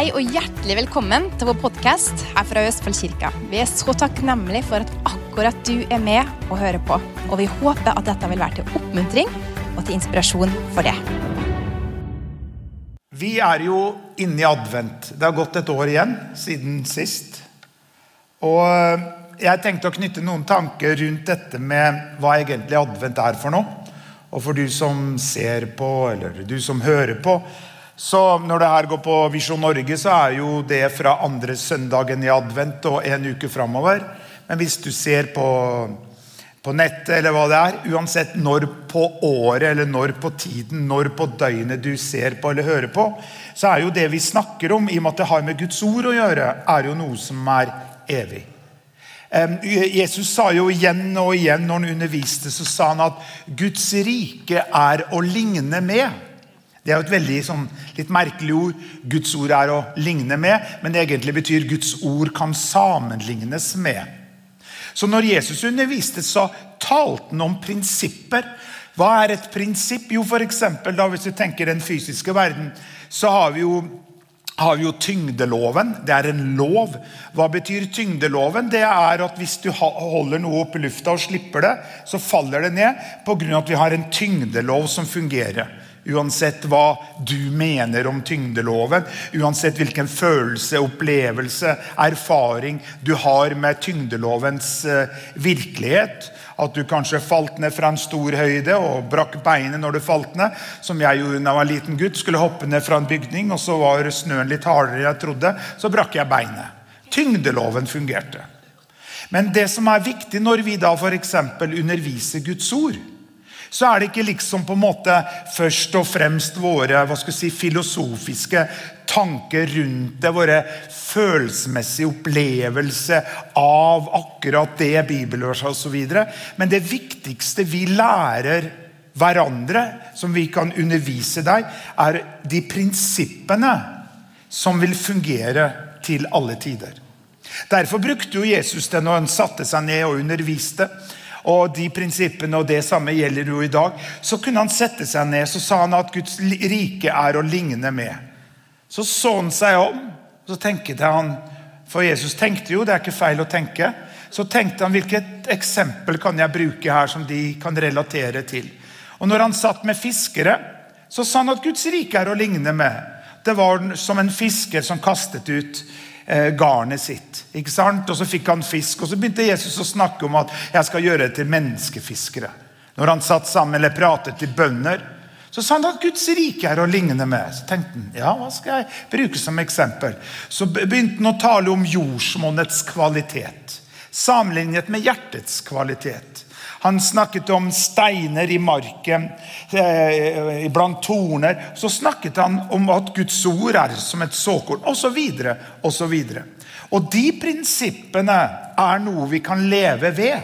Hei og hjertelig velkommen til vår podkast her fra Østfoldkirka. Vi er så takknemlige for at akkurat du er med og hører på. Og vi håper at dette vil være til oppmuntring og til inspirasjon for det. Vi er jo inne i advent. Det har gått et år igjen siden sist. Og jeg tenkte å knytte noen tanker rundt dette med hva egentlig advent er for noe. Og for du som ser på, eller du som hører på, så når det her går på Visjon Norge, så er jo det fra andre søndagen i advent og en uke framover. Men hvis du ser på, på nettet eller hva det er, uansett når på året eller når på tiden, når på døgnet du ser på eller hører på, så er jo det vi snakker om, i og med at det har med Guds ord å gjøre, er jo noe som er evig. Jesus sa jo igjen og igjen når han underviste, så sa han at Guds rike er å ligne med. Det er jo et veldig sånn, litt merkelig ord. Guds ord er å ligne med, men det egentlig betyr Guds ord kan sammenlignes med. Så når Jesus underviste, så talte han om prinsipper. Hva er et prinsipp? Jo, for da, Hvis du tenker den fysiske verden, så har vi jo har vi jo tyngdeloven. Det er en lov. Hva betyr tyngdeloven? Det er at Hvis du holder noe opp i lufta og slipper det, så faller det ned pga. at vi har en tyngdelov som fungerer. Uansett hva du mener om tyngdeloven, uansett hvilken følelse, opplevelse, erfaring du har med tyngdelovens eh, virkelighet. At du kanskje falt ned fra en stor høyde og brakk beinet når du falt ned. Som jeg gjorde da jeg var liten gutt. Skulle hoppe ned fra en bygning, og så var snøen litt hardere enn jeg trodde. Så brakk jeg beinet. Tyngdeloven fungerte. Men det som er viktig når vi da f.eks. underviser Guds ord, så er det ikke liksom på en måte først og fremst våre hva skal si, filosofiske tanker rundt det, våre følelsesmessige opplevelse av akkurat det bibelverset osv. Men det viktigste vi lærer hverandre, som vi kan undervise deg, er de prinsippene som vil fungere til alle tider. Derfor brukte jo Jesus det når han satte seg ned og underviste og de prinsippene og det samme gjelder jo i dag, så kunne han sette seg ned så sa han at Guds rike er å ligne med. Så så han seg om, så tenkte han For Jesus tenkte jo, det er ikke feil å tenke. Så tenkte han hvilket eksempel kan jeg bruke her som de kan relatere til. Og når han satt med fiskere, så sa han at Guds rike er å ligne med. Det var som en fisker som kastet ut garnet sitt. ikke sant? Og Så fikk han fisk, og så begynte Jesus å snakke om at jeg skal gjøre det til menneskefiskere. Når han satt sammen eller pratet til bønder, så sa han at Guds rike er å ligne med. Så tenkte han, ja, hva skal jeg bruke som eksempel? Så begynte han å tale om jordsmonnets kvalitet. Sammenlignet med hjertets kvalitet. Han snakket om steiner i marken, eh, blant torner. Så snakket han om at Guds ord er som et såkorn, osv. osv. Og de prinsippene er noe vi kan leve ved.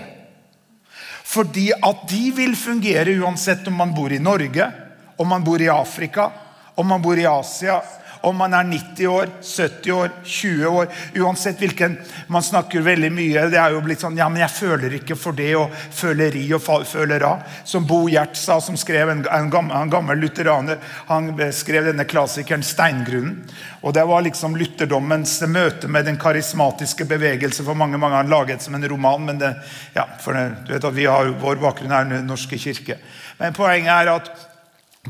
Fordi at de vil fungere uansett om man bor i Norge, om man bor i Afrika, om man bor i Asia, om man er 90 år, 70 år, 20 år. Uansett hvilken Man snakker veldig mye det er jo blitt sånn, ja, men jeg føler ikke for det, og føleri og følera. Som Bo Gjert sa, som skrev en, en, gammel, en gammel lutheraner. Han skrev denne klassikeren 'Steingrunnen'. Og Det var liksom lutherdommens møte med den karismatiske bevegelse. For mange mange har laget som en roman, men det, ja, for det, du vet at vi har, vår bakgrunn er Den norske kirke. Men poenget er at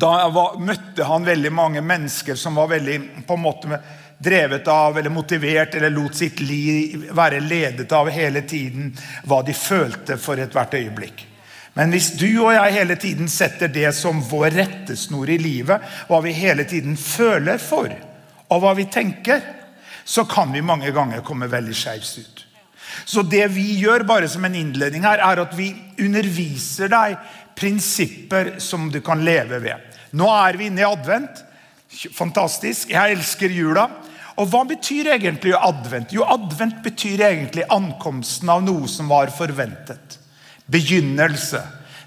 da var, møtte han veldig mange mennesker som var veldig på en måte drevet av eller motivert eller lot sitt liv være ledet av hele tiden hva de følte for ethvert øyeblikk. Men hvis du og jeg hele tiden setter det som vår rettesnor i livet, hva vi hele tiden føler for, og hva vi tenker, så kan vi mange ganger komme veldig skeivt ut. Så det vi gjør bare som en innledning her, er at vi underviser deg prinsipper som du kan leve ved. Nå er vi inne i advent. Fantastisk. Jeg elsker jula. Og Hva betyr egentlig advent? Jo, Advent betyr egentlig ankomsten av noe som var forventet. Begynnelse.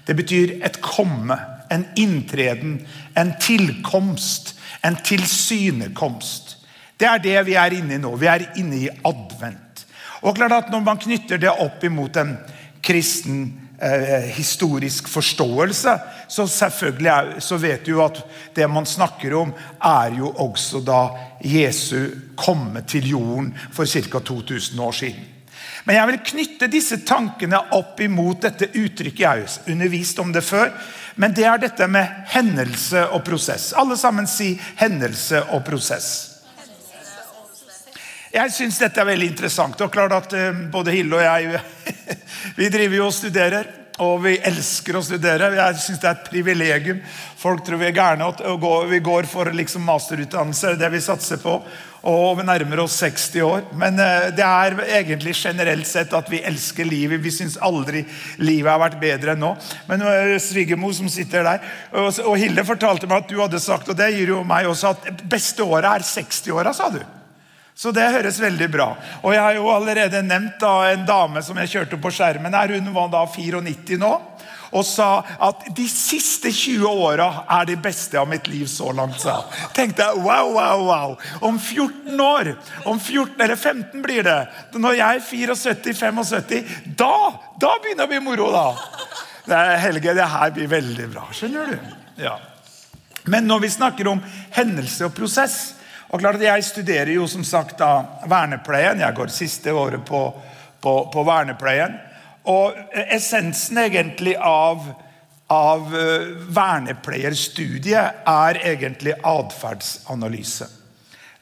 Det betyr et komme, en inntreden, en tilkomst, en tilsynekomst. Det er det vi er inne i nå. Vi er inne i advent. Og klart at Når man knytter det opp imot en kristen eh, historisk forståelse, så selvfølgelig er, så vet du at det man snakker om, er jo også da Jesu komme til jorden for ca. 2000 år siden. Men jeg vil knytte disse tankene opp imot dette uttrykket. Jeg har undervist om det før. Men det er dette med hendelse og prosess. Alle sammen si 'hendelse og prosess'. Jeg syns dette er veldig interessant. og klart at eh, Både Hilde og jeg vi driver jo og studerer. Og vi elsker å studere. Jeg syns det er et privilegium. Folk tror vi er gærne. og Vi går for liksom masterutdannelse, det vi satser på. Og vi nærmer oss 60 år. Men eh, det er egentlig generelt sett at vi elsker livet. Vi syns aldri livet har vært bedre enn nå. Men eh, svigermor som sitter der, og Hilde fortalte meg at du hadde sagt, og det gir jo meg også, at beste året er 60-åra, sa du. Så det høres veldig bra. Og jeg har jo allerede nevnt da, en dame som jeg kjørte på skjermen her. Hun var da 94 nå. Og sa at de siste 20 åra er de beste av mitt liv så langt. sa Tenkte jeg, wow, wow, wow. Om 14 år, om 14 eller 15 blir det, når jeg er 74-75, da, da begynner bli moro, da. Det Helge, det her blir veldig bra. Skjønner du? Ja. Men når vi snakker om hendelse og prosess og klart at Jeg studerer jo som sagt da vernepleien. Jeg går siste året på, på, på vernepleien. Og essensen egentlig av, av eh, vernepleierstudiet er egentlig atferdsanalyse.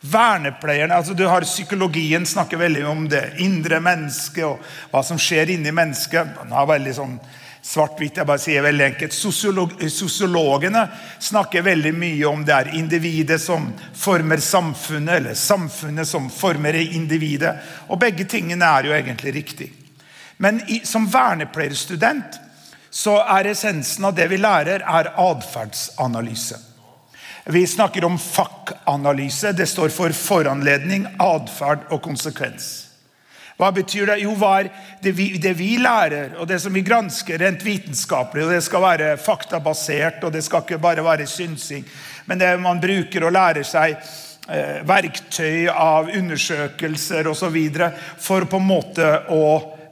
Vernepleierne, altså du har Psykologien snakker veldig om det indre mennesket og hva som skjer inni mennesket. Den har veldig sånn svart-hvitt. jeg bare sier veldig enkelt. Sosiolog, sosiologene snakker veldig mye om det er individet som former samfunnet, eller samfunnet som former individet. Og begge tingene er jo egentlig riktig. Men i, som vernepleierstudent så er essensen av det vi lærer, er atferdsanalyse. Vi snakker om fakkanalyse. Det står for foranledning, atferd og konsekvens. Hva betyr det? Jo, det vi, det vi, lærer, og det som vi gransker rent vitenskapelig, og det skal være faktabasert, og det skal ikke bare være synsing, men det man bruker og lærer seg eh, verktøy av undersøkelser osv. for på en måte å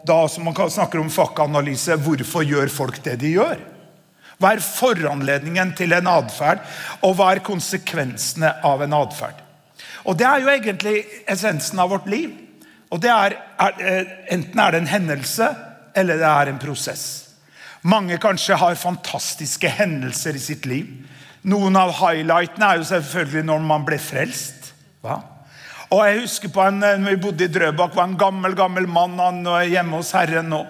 da som man snakker om fakkanalyse, hvorfor gjør folk det de gjør? Hva er foranledningen til en atferd, og hva er konsekvensene av en atferd? Og Det er jo egentlig essensen av vårt liv. Og det er, er, eh, Enten er det en hendelse, eller det er en prosess. Mange kanskje har fantastiske hendelser i sitt liv. Noen av highlightene er jo selvfølgelig når man ble frelst. Hva? Og jeg husker på en, når Vi bodde i Drøbak, var en gammel gammel mann han var hjemme hos Herren nå.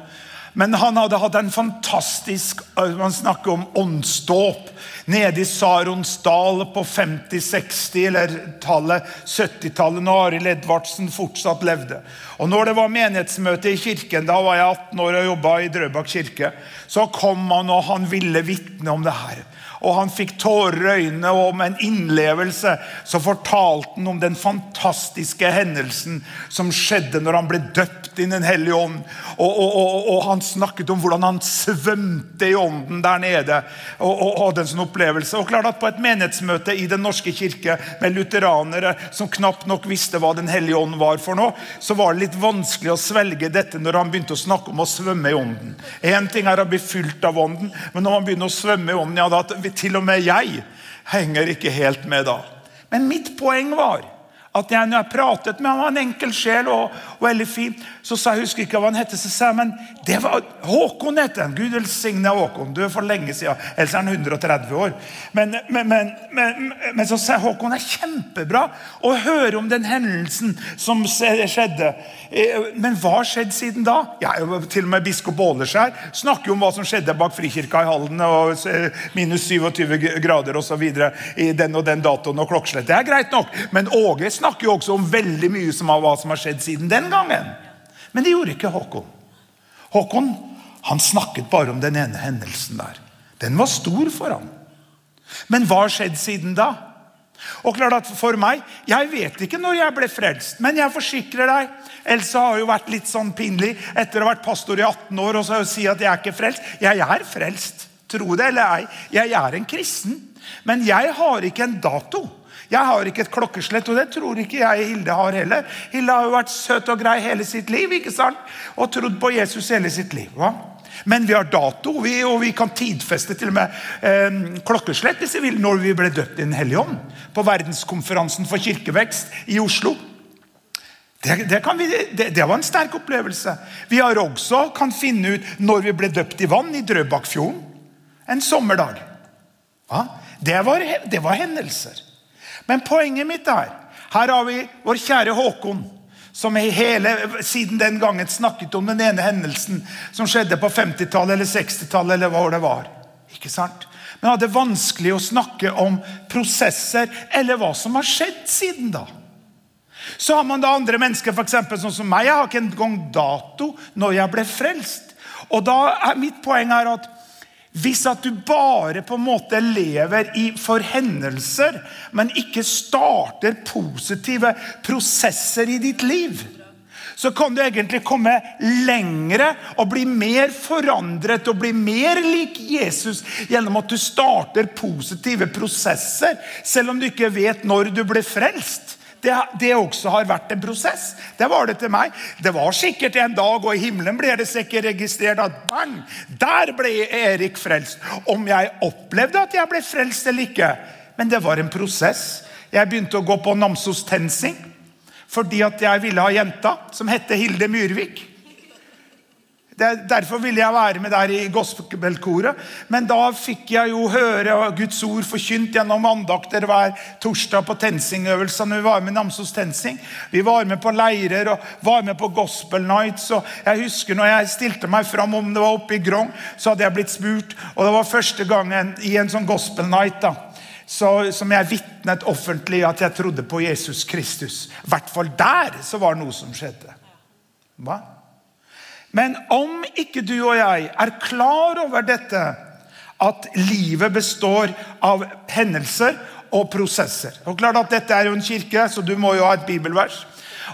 Men han hadde hatt en fantastisk Man snakker om åndsdåp nede i Saronsdal på 50-, 60- eller tallet 70-tallet, når Arild Edvardsen fortsatt levde. Og når det var menighetsmøte i kirken, da var jeg 18 år og jobba i Drøbak kirke, så kom han og han ville vitne om det her og han fikk tårer i øynene, og med en innlevelse så fortalte han om den fantastiske hendelsen som skjedde når han ble døpt i Den hellige ånd. Og, og, og, og, han snakket om hvordan han svømte i ånden der nede. Og, hadde en sånn opplevelse. Og klart at På et menighetsmøte i Den norske kirke med lutheranere som knapt nok visste hva Den hellige ånd var for noe, så var det litt vanskelig å svelge dette når han begynte å snakke om å svømme i ånden. Én ting er å bli fylt av ånden, men når man begynner å svømme i ånden ja, da til og med jeg henger ikke helt med da. Men mitt poeng var at jeg, når jeg pratet med ham, var en enkel sjel og, og, veldig fin, så sa jeg husker ikke hva han het, så sa jeg, men det var Håkon het han. Gud velsigne Håkon. Du er for lenge siden. Ellers er han 130 år. Men, men, men, men så sa jeg Håkon, det er kjempebra å høre om den hendelsen som skjedde. Eh, men hva har skjedd siden da? Ja, til og med biskop Åleskjær snakker jo om hva som skjedde bak Frikirka i Halden. og Minus 27 grader osv. i den og den datoen og klokkeslett. Det er greit nok. Men Åge snakker jo også om veldig mye som av hva som har skjedd siden den gangen. Men det gjorde ikke Håkon. Håkon han snakket bare om den ene hendelsen der. Den var stor for ham. Men hva har skjedd siden da? Og klart at for meg, Jeg vet ikke når jeg ble frelst, men jeg forsikrer deg Elsa har jo vært litt sånn pinlig etter å ha vært pastor i 18 år og så si at jeg er ikke frelst. Jeg er frelst. Tro det eller ei. Jeg er en kristen. Men jeg har ikke en dato. Jeg har ikke et klokkeslett, og det tror ikke jeg Hilde har heller. Hilde har jo vært søt og grei hele sitt liv ikke sant? og trodd på Jesus hele sitt liv. Va? Men vi har dato, vi, og vi kan tidfeste til og med eh, klokkeslett hvis vi vil, når vi ble døpt i Den hellige ånd. På verdenskonferansen for kirkevekst i Oslo. Det, det, vi, det, det, var en sterk opplevelse. Vi har også kan finne ut når vi ble døpt i vann i Drøbakfjorden en sommerdag. Ja, det, var, det var hendelser. Men poenget mitt er her har vi vår kjære Håkon som hele, siden den gangen snakket om den ene hendelsen som skjedde på 50-tallet eller 60-tallet. eller hva det var. Ikke sant? Men hadde vanskelig å snakke om prosesser eller hva som har skjedd siden da. Så har man da andre mennesker, for sånn som meg. Jeg har ikke engang dato når jeg ble frelst. Og da er Mitt poeng er at hvis at du bare på en måte lever i forhendelser, men ikke starter positive prosesser i ditt liv, så kan du egentlig komme lengre og bli mer forandret og bli mer lik Jesus gjennom at du starter positive prosesser, selv om du ikke vet når du ble frelst det, det, også har vært en prosess. Det var det til meg. Det var sikkert en dag, og i himmelen ble det sikkert registrert at bang, der ble Erik frelst. Om jeg opplevde at jeg ble frelst eller ikke. Men det var en prosess. Jeg begynte å gå på Namsos TenSing fordi at jeg ville ha jenta som hette Hilde Myrvik. Derfor ville jeg være med der i gospelkoret. Men da fikk jeg jo høre Guds ord forkynt gjennom andakter hver torsdag på TenSing-øvelser. Vi var med Namsos TenSing. Vi var med på leirer og var med på gospel nights. og jeg husker når jeg stilte meg fram, om det var oppe i Grong, så hadde jeg blitt spurt. Og det var første gangen i en sånn gospel night da, så, som jeg vitnet offentlig at jeg trodde på Jesus Kristus. I hvert fall der så var det noe som skjedde. Hva? Men om ikke du og jeg er klar over dette, at livet består av hendelser og prosesser Og klart at Dette er jo en kirke, så du må jo ha et bibelvers.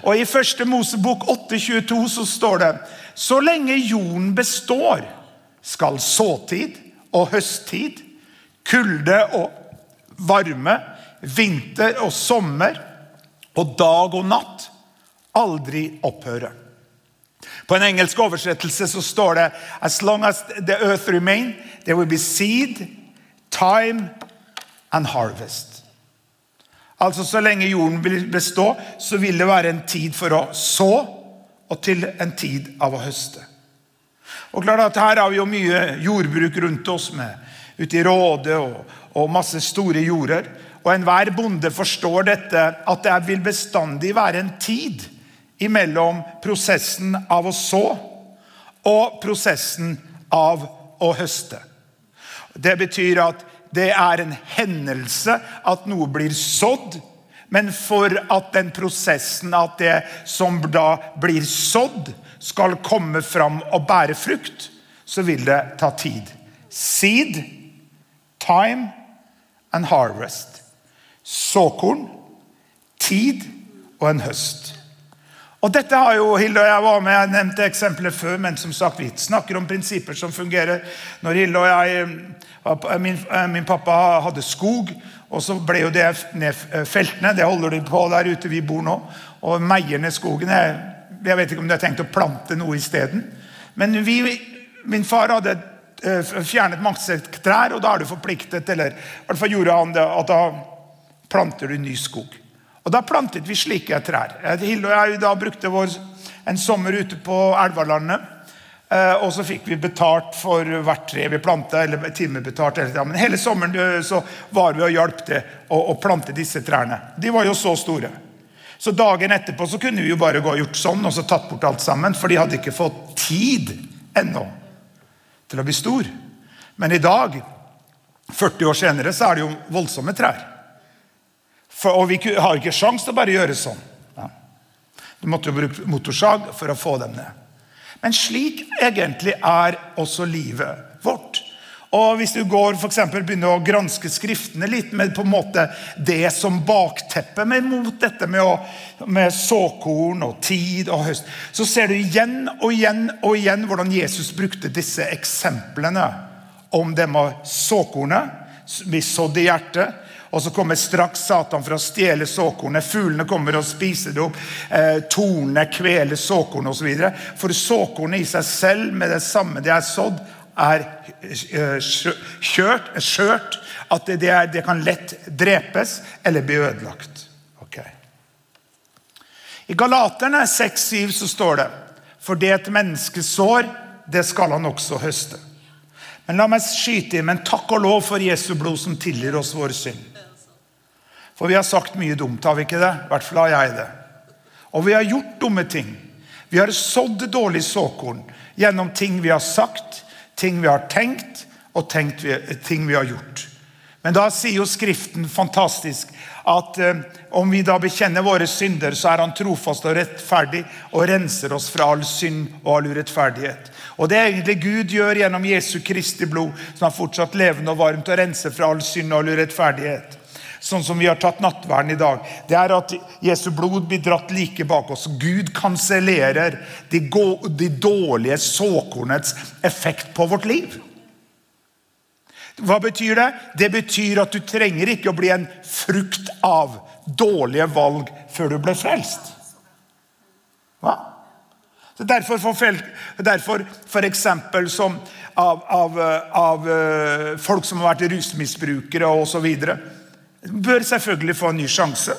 Og I første Mosebok 8,22 så står det Så lenge jorden består, skal såtid og høsttid, kulde og varme, vinter og sommer og dag og natt aldri opphøre. På en engelsk oversettelse så står det As long as the earth remain, there will be seed, time and harvest. Altså Så lenge jorden vil bestå, så vil det være en tid for å så, og til en tid av å høste. Og klart at Her har vi jo mye jordbruk rundt oss, med, ute i Råde og, og masse store jorder. Og enhver bonde forstår dette, at det vil bestandig være en tid imellom prosessen av å så og prosessen av å høste. Det betyr at det er en hendelse at noe blir sådd. Men for at den prosessen, at det som da blir sådd, skal komme fram og bære frukt, så vil det ta tid. Seed, time and harvest. Såkorn, tid og en høst. Og dette har jo Hilde og jeg var med, jeg nevnte eksempler før, men som sagt, vi snakker om prinsipper som fungerer. Når Hilde og jeg, eh, min, eh, min pappa hadde skog, og så ble jo det ned eh, feltene. Det holder de på der ute vi bor nå. Og meier ned skogen. Jeg, vet ikke om de har tenkt å plante noe isteden. Men vi, min far hadde fjernet masse trær, og da er du forpliktet, eller i hvert fall gjorde han det, at da planter du ny skog. Og Da plantet vi slike trær. Hilde og jeg da brukte vår, en sommer ute på Elvalandet. Eh, og så fikk vi betalt for hvert tre vi planta. eller timebetalt. Men hele sommeren eh, så var vi og hjalp til å, å, plante disse trærne. De var jo så store. Så dagen etterpå så kunne vi jo bare gå og gjort sånn og så tatt bort alt sammen. For de hadde ikke fått tid ennå til å bli stor. Men i dag, 40 år senere, så er det jo voldsomme trær. For, og vi har ikke sjans til å bare gjøre sånn. Ja. Du måtte jo bruke motorsag for å få dem ned. Men slik egentlig er også livet vårt. Og Hvis du går for eksempel, begynner å granske skriftene litt med på en måte det som bakteppe med mot dette med, å, med såkorn og tid og høst, så ser du igjen og igjen og igjen hvordan Jesus brukte disse eksemplene om det med såkornet vi sådde i hjertet, Og så kommer straks Satan for å stjele såkornet. Fuglene kommer og spiser det opp. Eh, tornene kveler såkornet osv. For såkornet i seg selv, med det samme det er sådd, er eh, kjørt, skjørt. At det, det, er, det, kan lett drepes eller bli ødelagt. Okay. I Galaterne 6-7 så står det For det et menneske sår, det skal han også høste. Men la meg skyte inn, men takk og lov for Jesu blod som tilgir oss vår synd. For vi har sagt mye dumt, har vi ikke det? I hvert fall har jeg det. Og vi har gjort dumme ting. Vi har sådd dårlig såkorn gjennom ting vi har sagt, ting vi har tenkt, og tenkt vi, ting vi har gjort. Men da sier jo Skriften fantastisk at eh, om vi da bekjenner våre synder, så er han trofast og rettferdig og renser oss fra all synd og all urettferdighet. Og Det er egentlig Gud gjør gjennom Jesu Kristi blod, som er fortsatt levende og varmt, og renser fra all synd og all urettferdighet sånn som vi har tatt nattverden i dag, det er at Jesu blod blir dratt like bak oss. Gud kansellerer de, de dårlige såkornets effekt på vårt liv. Hva betyr det? Det betyr at du trenger ikke å bli en frukt av dårlige valg før du ble frelst. Hva? Så derfor, for, derfor for eksempel som av, av, av eh, folk som har vært rusmisbrukere osv bør selvfølgelig få en ny sjanse.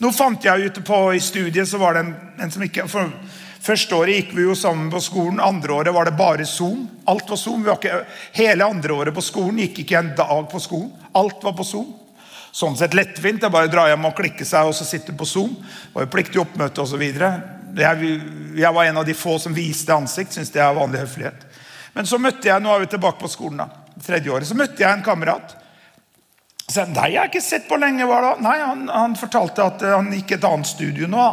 Nå fant jeg ute på I studiet så var det en, en som ikke for Første året gikk vi jo sammen på skolen. Andre året var det bare Zoom. Alt var Zoom. Ikke, hele andre året på skolen gikk ikke en dag på skolen. Alt var på Zoom. Sånn sett lettvint. Det er bare å dra hjem og klikke seg og så sitte på Zoom. Det var jo pliktig oppmøte osv. Jeg, jeg var en av de få som viste ansikt. Syns det er vanlig høflighet. Men så møtte jeg nå er vi tilbake på skolen da, tredje året, så møtte jeg en kamerat så, nei, jeg har ikke sett på lenge. Nei, han, han, fortalte at eh, han gikk et annet studie nå.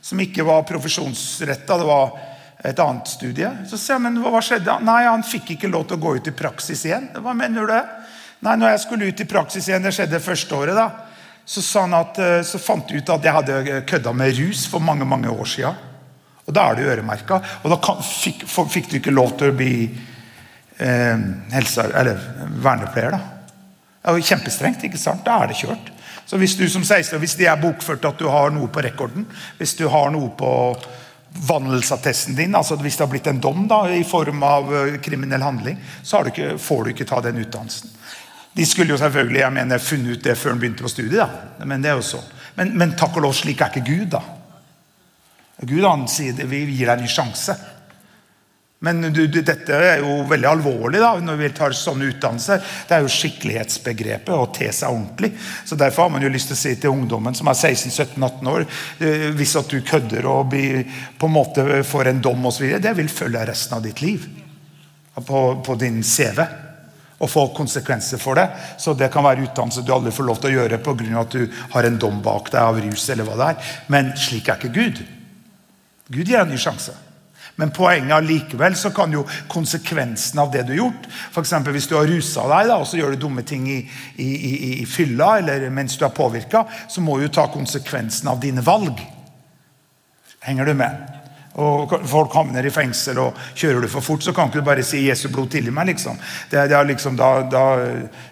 Som ikke var profesjonsretta. Det var et annet studie. Så sier jeg, men hva skjedde? Nei, han fikk ikke lov til å gå ut i praksis igjen. Hva mener du det? Nei, når jeg skulle ut i praksis igjen, det skjedde første året, da, så, at, eh, så fant jeg ut at jeg hadde kødda med rus for mange mange år siden. Og da er det øremerka. Og da kan, fikk, fikk, du ikke lov til å bli eh, helse, eller vernepleier. da. Det er jo kjempestrengt. ikke sant? Da er det kjørt. Så Hvis du som 16, hvis de er bokført at du har noe på rekorden, hvis du har noe på vandelsattesten din, altså hvis det har blitt en dom da, i form av eh, kriminell handling, så du ikke, får du ikke ta den utdannelsen. De skulle jo selvfølgelig jeg mener, funnet ut det før de begynte på studiet. da. Men det er jo så. Men, men takk og lov, slik er ikke Gud. da. Gud han sier det, vi gir deg en ny sjanse. Men du, du, dette er jo veldig alvorlig da, når vi tar sånne utdannelser. Det er jo skikkelighetsbegrepet å te seg ordentlig. Så Derfor har man jo lyst til å si til ungdommen som er 16-17-18 år eh, Hvis at du kødder og blir, på en måte får en dom osv., det vil følge resten av ditt liv. På, på din CV. Og få konsekvenser for det. Så det kan være utdannelse du aldri får lov til å gjøre pga. at du har en dom bak deg av rus. eller hva det er. Men slik er ikke Gud. Gud gir en ny sjanse. Men poenget allikevel så kan jo konsekvensen av det du har gjort F.eks. hvis du har rusa deg da, og så gjør du dumme ting i, i, i, i fylla eller mens du er påvirka, så må du ta konsekvensen av dine valg. Henger du med? Og Folk havner i fengsel, og kjører du for fort, så kan ikke du bare si 'Jesu blod tilgi meg'. liksom. Det, det, liksom da, da,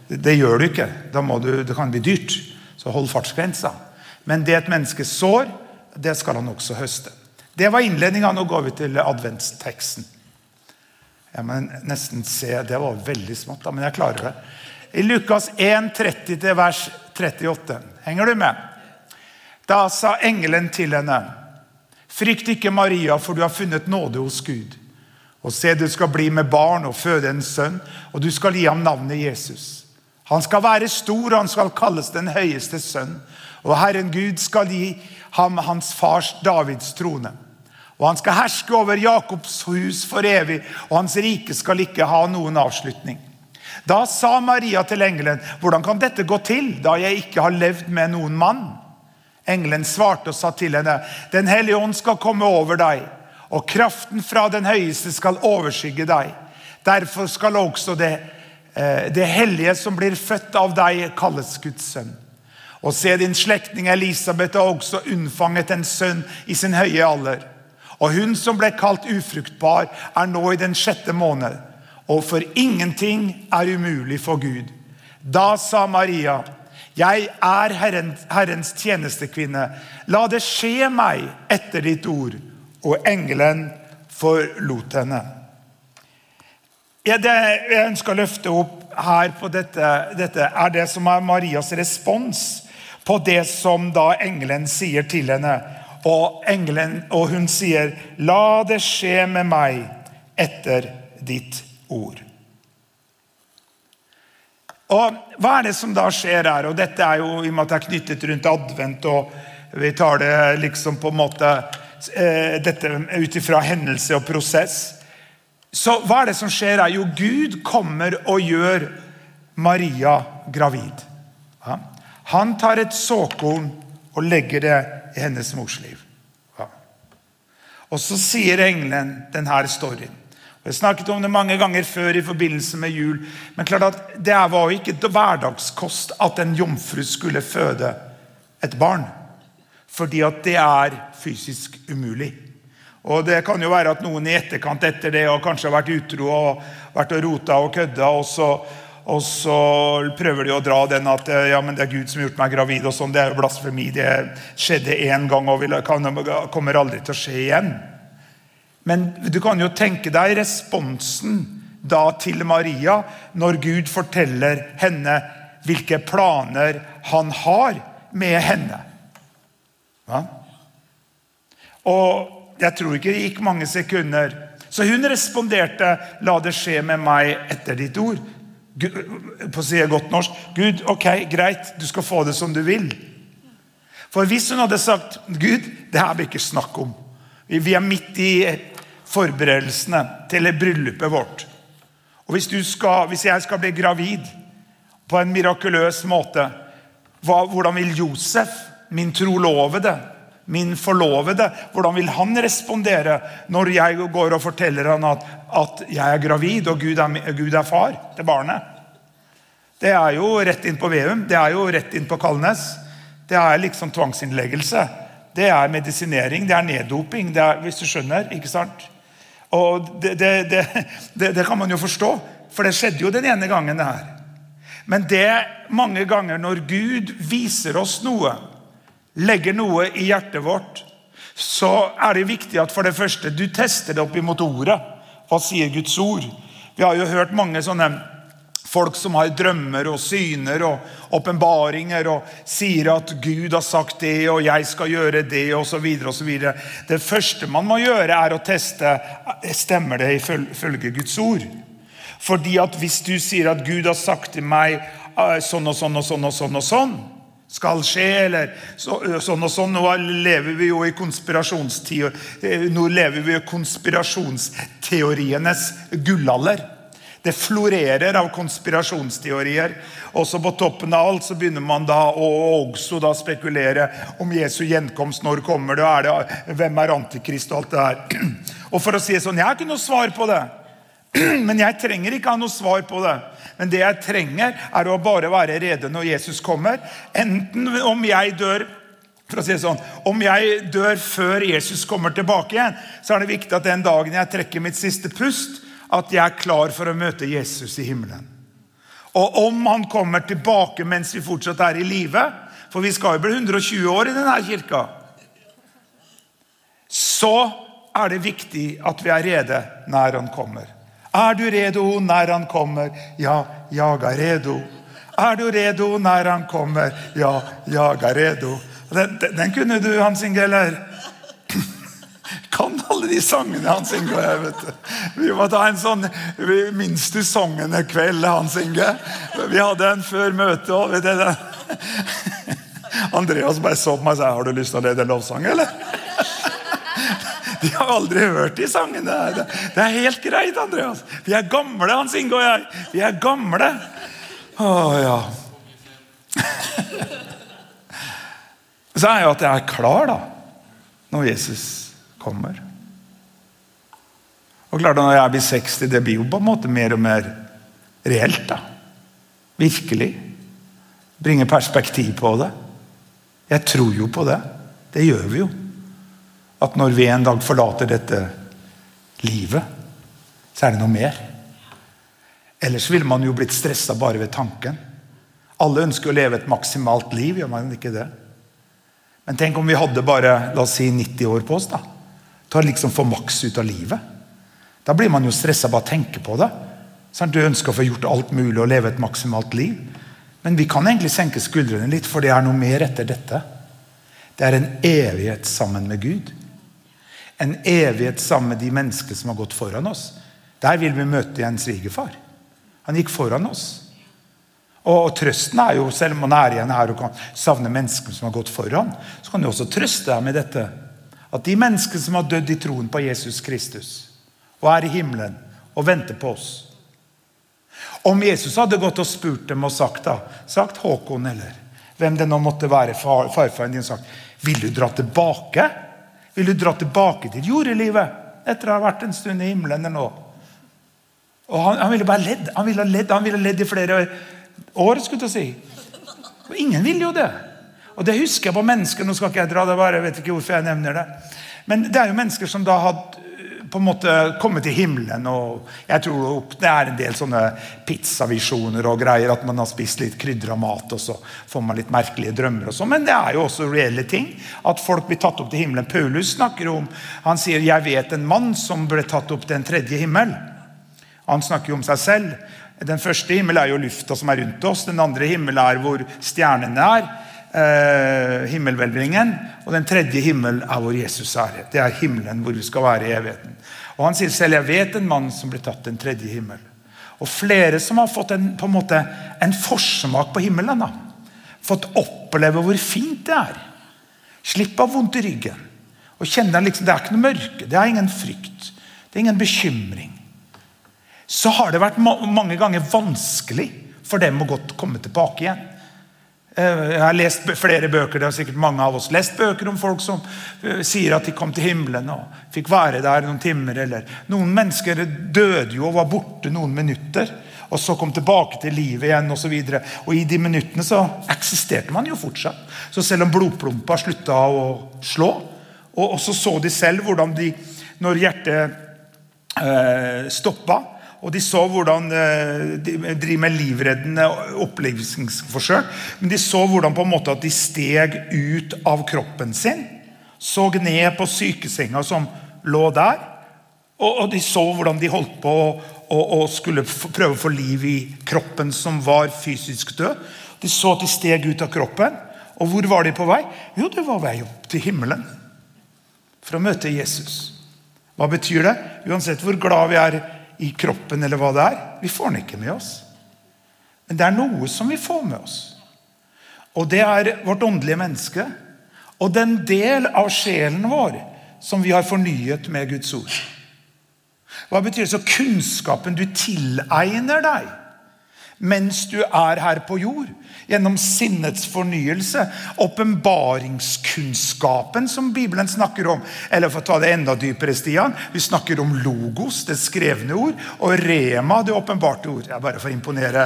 det, gjør du ikke. Du, det kan bli dyrt. Så hold fartsgrensa. Men det et menneske sår, det skal han også høste. Det var innledninga. Nå går vi til adventsteksten. Jeg må nesten se, Det var veldig smått, da, men jeg klarer det. I Lukas 1, 30 vers 38. Henger du med? Da sa engelen til henne, frykt ikke, Maria, for du har funnet nåde hos Gud. Og se, du skal bli med barn og føde en sønn, og du skal gi ham navnet Jesus. Han skal være stor, og han skal kalles den høyeste sønn. Og Herren Gud skal gi ham hans fars Davids trone. Og han skal herske over Jakobs hus for evig, og hans rike skal ikke ha noen avslutning. Da sa Maria til engelen, 'Hvordan kan dette gå til, da jeg ikke har levd med noen mann?' Engelen svarte og sa til henne, 'Den hellige ånd skal komme over deg, og kraften fra den høyeste skal overskygge deg.' Derfor skal også det, eh, det hellige som blir født av deg, kalles Guds sønn. Og se, din slektning Elisabeth har også unnfanget en sønn i sin høye alder. Og hun som ble kalt ufruktbar, er nå i den sjette måned. Og for ingenting er umulig for Gud. Da sa Maria, 'Jeg er Herrens, Herrens tjenestekvinne. La det skje meg etter ditt ord.' Og engelen forlot henne. Det jeg ønsker å løfte opp her på dette, dette, er det som er Marias respons på det som da engelen sier til henne. Og, englen, og hun sier, 'La det skje med meg etter ditt ord'. Og Hva er det som da skjer her? Og Dette er jo i og med at det er knyttet rundt advent, og vi tar det liksom på en måte eh, dette ut ifra hendelse og prosess. Så hva er det som skjer her? Jo, Gud kommer og gjør Maria gravid. Han tar et såkorn og legger det i hennes mors liv. Ja. Og så sier engelen denne storyen. Jeg snakket om det mange ganger før i forbindelse med jul. Men klart at det var jo ikke hverdagskost at en jomfru skulle føde et barn. Fordi at det er fysisk umulig. Og Det kan jo være at noen i etterkant etter det og kanskje har vært utro og vært og rota og kødda, og så, og så prøver de å dra den at ja, men det er Gud som har gjort meg gravid. og sånn, Det er jo blasfemi. Det skjedde én gang og kommer aldri til å skje igjen. Men du kan jo tenke deg responsen da til Maria når Gud forteller henne hvilke planer han har med henne. Ja? Og jeg tror ikke det gikk mange sekunder. Så hun responderte 'La det skje med meg etter ditt ord'. På å si godt norsk Gud, ok, greit, du skal få det som du vil. For hvis hun hadde sagt 'Gud, det her blir ikke snakk om'. Vi er midt i forberedelsene til bryllupet vårt. Og hvis, skal, hvis jeg skal bli gravid på en mirakuløs måte, hva, hvordan vil Josef, min trolovede, min forlovede, hvordan vil han respondere når jeg går og forteller han at, at jeg er gravid og Gud er, Gud er, far til barnet? Det er jo rett inn på Veum, det er jo rett inn på Kalnes. Det er liksom tvangsinnleggelse. Det er medisinering, det er neddoping, det er, hvis du skjønner. ikke sant? Og det, det, det, det, kan man jo forstå, for det skjedde jo den ene gangen. det her. Men det mange ganger når Gud viser oss noe, legger noe i hjertet vårt, så er det viktig at for det første du tester det opp imot ordet. Hva sier Guds ord? Vi har jo hørt mange sånne folk som har drømmer og syner og åpenbaringer og sier at Gud har sagt det, og jeg skal gjøre det, osv. Det første man må gjøre, er å teste stemmer det ifølge Guds ord. Fordi at Hvis du sier at Gud har sagt til meg ah, sånn og sånn og sånn og sånn, og sånn skal skje, eller så, sånn og sånn. Nå lever vi jo i Nå lever vi i konspirasjonsteorienes gullalder. Det florerer av konspirasjonsteorier. Også på toppen av alt så begynner man da å også da spekulere om Jesu gjenkomst. Når kommer det? Er det hvem er antikrist? og alt det her. Og for å si det sånn, Jeg har ikke noe svar på det. Men jeg trenger ikke ha noe svar på det. Men det jeg trenger, er å bare være rede når Jesus kommer. Enten om jeg dør for å si det sånn, Om jeg dør før Jesus kommer tilbake igjen, så er det viktig at den dagen jeg trekker mitt siste pust, at jeg er klar for å møte Jesus i himmelen. Og om han kommer tilbake mens vi fortsatt er i live, for vi skal jo bli 120 år i denne kirka, så er det viktig at vi er rede når han kommer. Er du redo når han kommer? Ja, jeg er redo. Er du redo når han kommer? Ja, jeg er redo. Den, den, kunne du, Hans Inge, eller? Kan alle de sangene Hans Inge og jeg. vet du. Vi må ta en sånn Minst du sangene-kveld, Hans Inge? Vi hadde en før møtet òg. Andreas bare så på meg og sa har du lyst til å lede lovsang, eller? De har aldri hørt de sangene. Det er helt greit, Andreas. Vi er gamle, Hans Inge og jeg. Vi er gamle. Å ja. Så er jo at jeg er klar, da. Når Jesus kommer. Og klart Når jeg blir 60, det blir jo på en måte mer og mer reelt. da. Virkelig. Bringe perspektiv på det. Jeg tror jo på det. Det gjør vi jo. At når vi en dag forlater dette livet, så er det noe mer. Ellers ville man jo blitt stressa bare ved tanken. Alle ønsker å leve et maksimalt liv, gjør man ikke det? Men tenk om vi hadde bare la oss si 90 år på oss. da. Til å liksom få maks ut av livet. Da blir man jo stressa bare av å tenke på det. Sånn, du ønsker å få gjort alt mulig og leve et maksimalt liv. Men vi kan egentlig senke skuldrene litt, for det er noe mer etter dette. Det er en evighet sammen med Gud. En evighet sammen med de menneskene som har gått foran oss. Der vil vi møte igjen svigerfar. Han gikk foran oss. Og, trøsten er jo, selv om man er igjen her og kan savne mennesker som har gått foran, så kan du også trøste deg med dette. At de menneskene som har dødd i troen på Jesus Kristus, og er i himmelen og venter på oss Om Jesus hadde gått og spurt dem og sagt da, sagt Håkon eller hvem det nå måtte være, far, farfaren din, sagt Vil du dra tilbake? Vil du dra tilbake til jordelivet etter å ha vært en stund i himmelen eller nå? Og han, han, ville bare ledd. Han ville ledd, han ville ledd i flere år. skulle jeg si. Og ingen vil jo det. Og det husker jeg på mennesker. Nå skal ikke jeg dra det bare, jeg vet ikke hvorfor jeg nevner det. Men det er jo mennesker som da hadde på en måte komme til himmelen. og jeg tror Det er en del sånne pizzavisjoner og greier. At man har spist litt krydra mat, og så får man litt merkelige drømmer. og så, Men det er jo også reelle ting. At folk blir tatt opp til himmelen. Paulus snakker om, han sier 'Jeg vet en mann som ble tatt opp til en tredje himmel'. Han snakker jo om seg selv. Den første himmel er jo lufta som er rundt oss. Den andre himmel er hvor stjernene er. Eh. Og den tredje himmel er hvor Jesus er. Det er himmelen hvor vi skal være i evigheten. Og Han sier selv 'Jeg vet en mann som blir tatt den tredje himmel'. Og flere som har fått en, på en, måte, en forsmak på himmelen. da. Fått oppleve hvor fint det er. Slipp av vondt i ryggen. Og kjenne liksom, Det er ikke noe mørke, det er ingen frykt. Det er ingen bekymring så har det vært mange ganger vanskelig for dem å godt komme tilbake igjen. Eh, jeg har lest flere bøker, det har sikkert mange av oss lest bøker om folk som eh, sier at de kom til himmelen og fikk være der noen timer. eller Noen mennesker døde jo og var borte noen minutter, og så kom tilbake til livet igjen. Og, så og i de minuttene så eksisterte man jo fortsatt. Så selv om blodplumpa slutta å slå, og, så så de selv hvordan de, når hjertet eh, stoppa og de så hvordan eh, de driver med livreddende opplevelsesforsøk. Men de så hvordan på en måte at de steg ut av kroppen sin. Så ned på sykesenga som lå der. Og, de så hvordan de holdt på å skulle prøve å få liv i kroppen som var fysisk død. De så at de steg ut av kroppen. Og hvor var de på vei? Jo, det var vei opp til himmelen. For å møte Jesus. Hva betyr det? Uansett hvor glad vi er i kroppen, eller hva det er. Vi får den ikke med oss. Men det er noe som vi får med oss. Og det er vårt åndelige menneske. Og den del av sjelen vår som vi har fornyet med Guds ord. Hva betyr det? Så kunnskapen du tilegner deg mens du er her på jord. Gjennom sinnets fornyelse. Åpenbaringskunnskapen som Bibelen snakker om. Eller for å ta det enda dypere, Stian, vi snakker om logos, det skrevne ord, og rema, det åpenbarte ord. Jeg bare for å imponere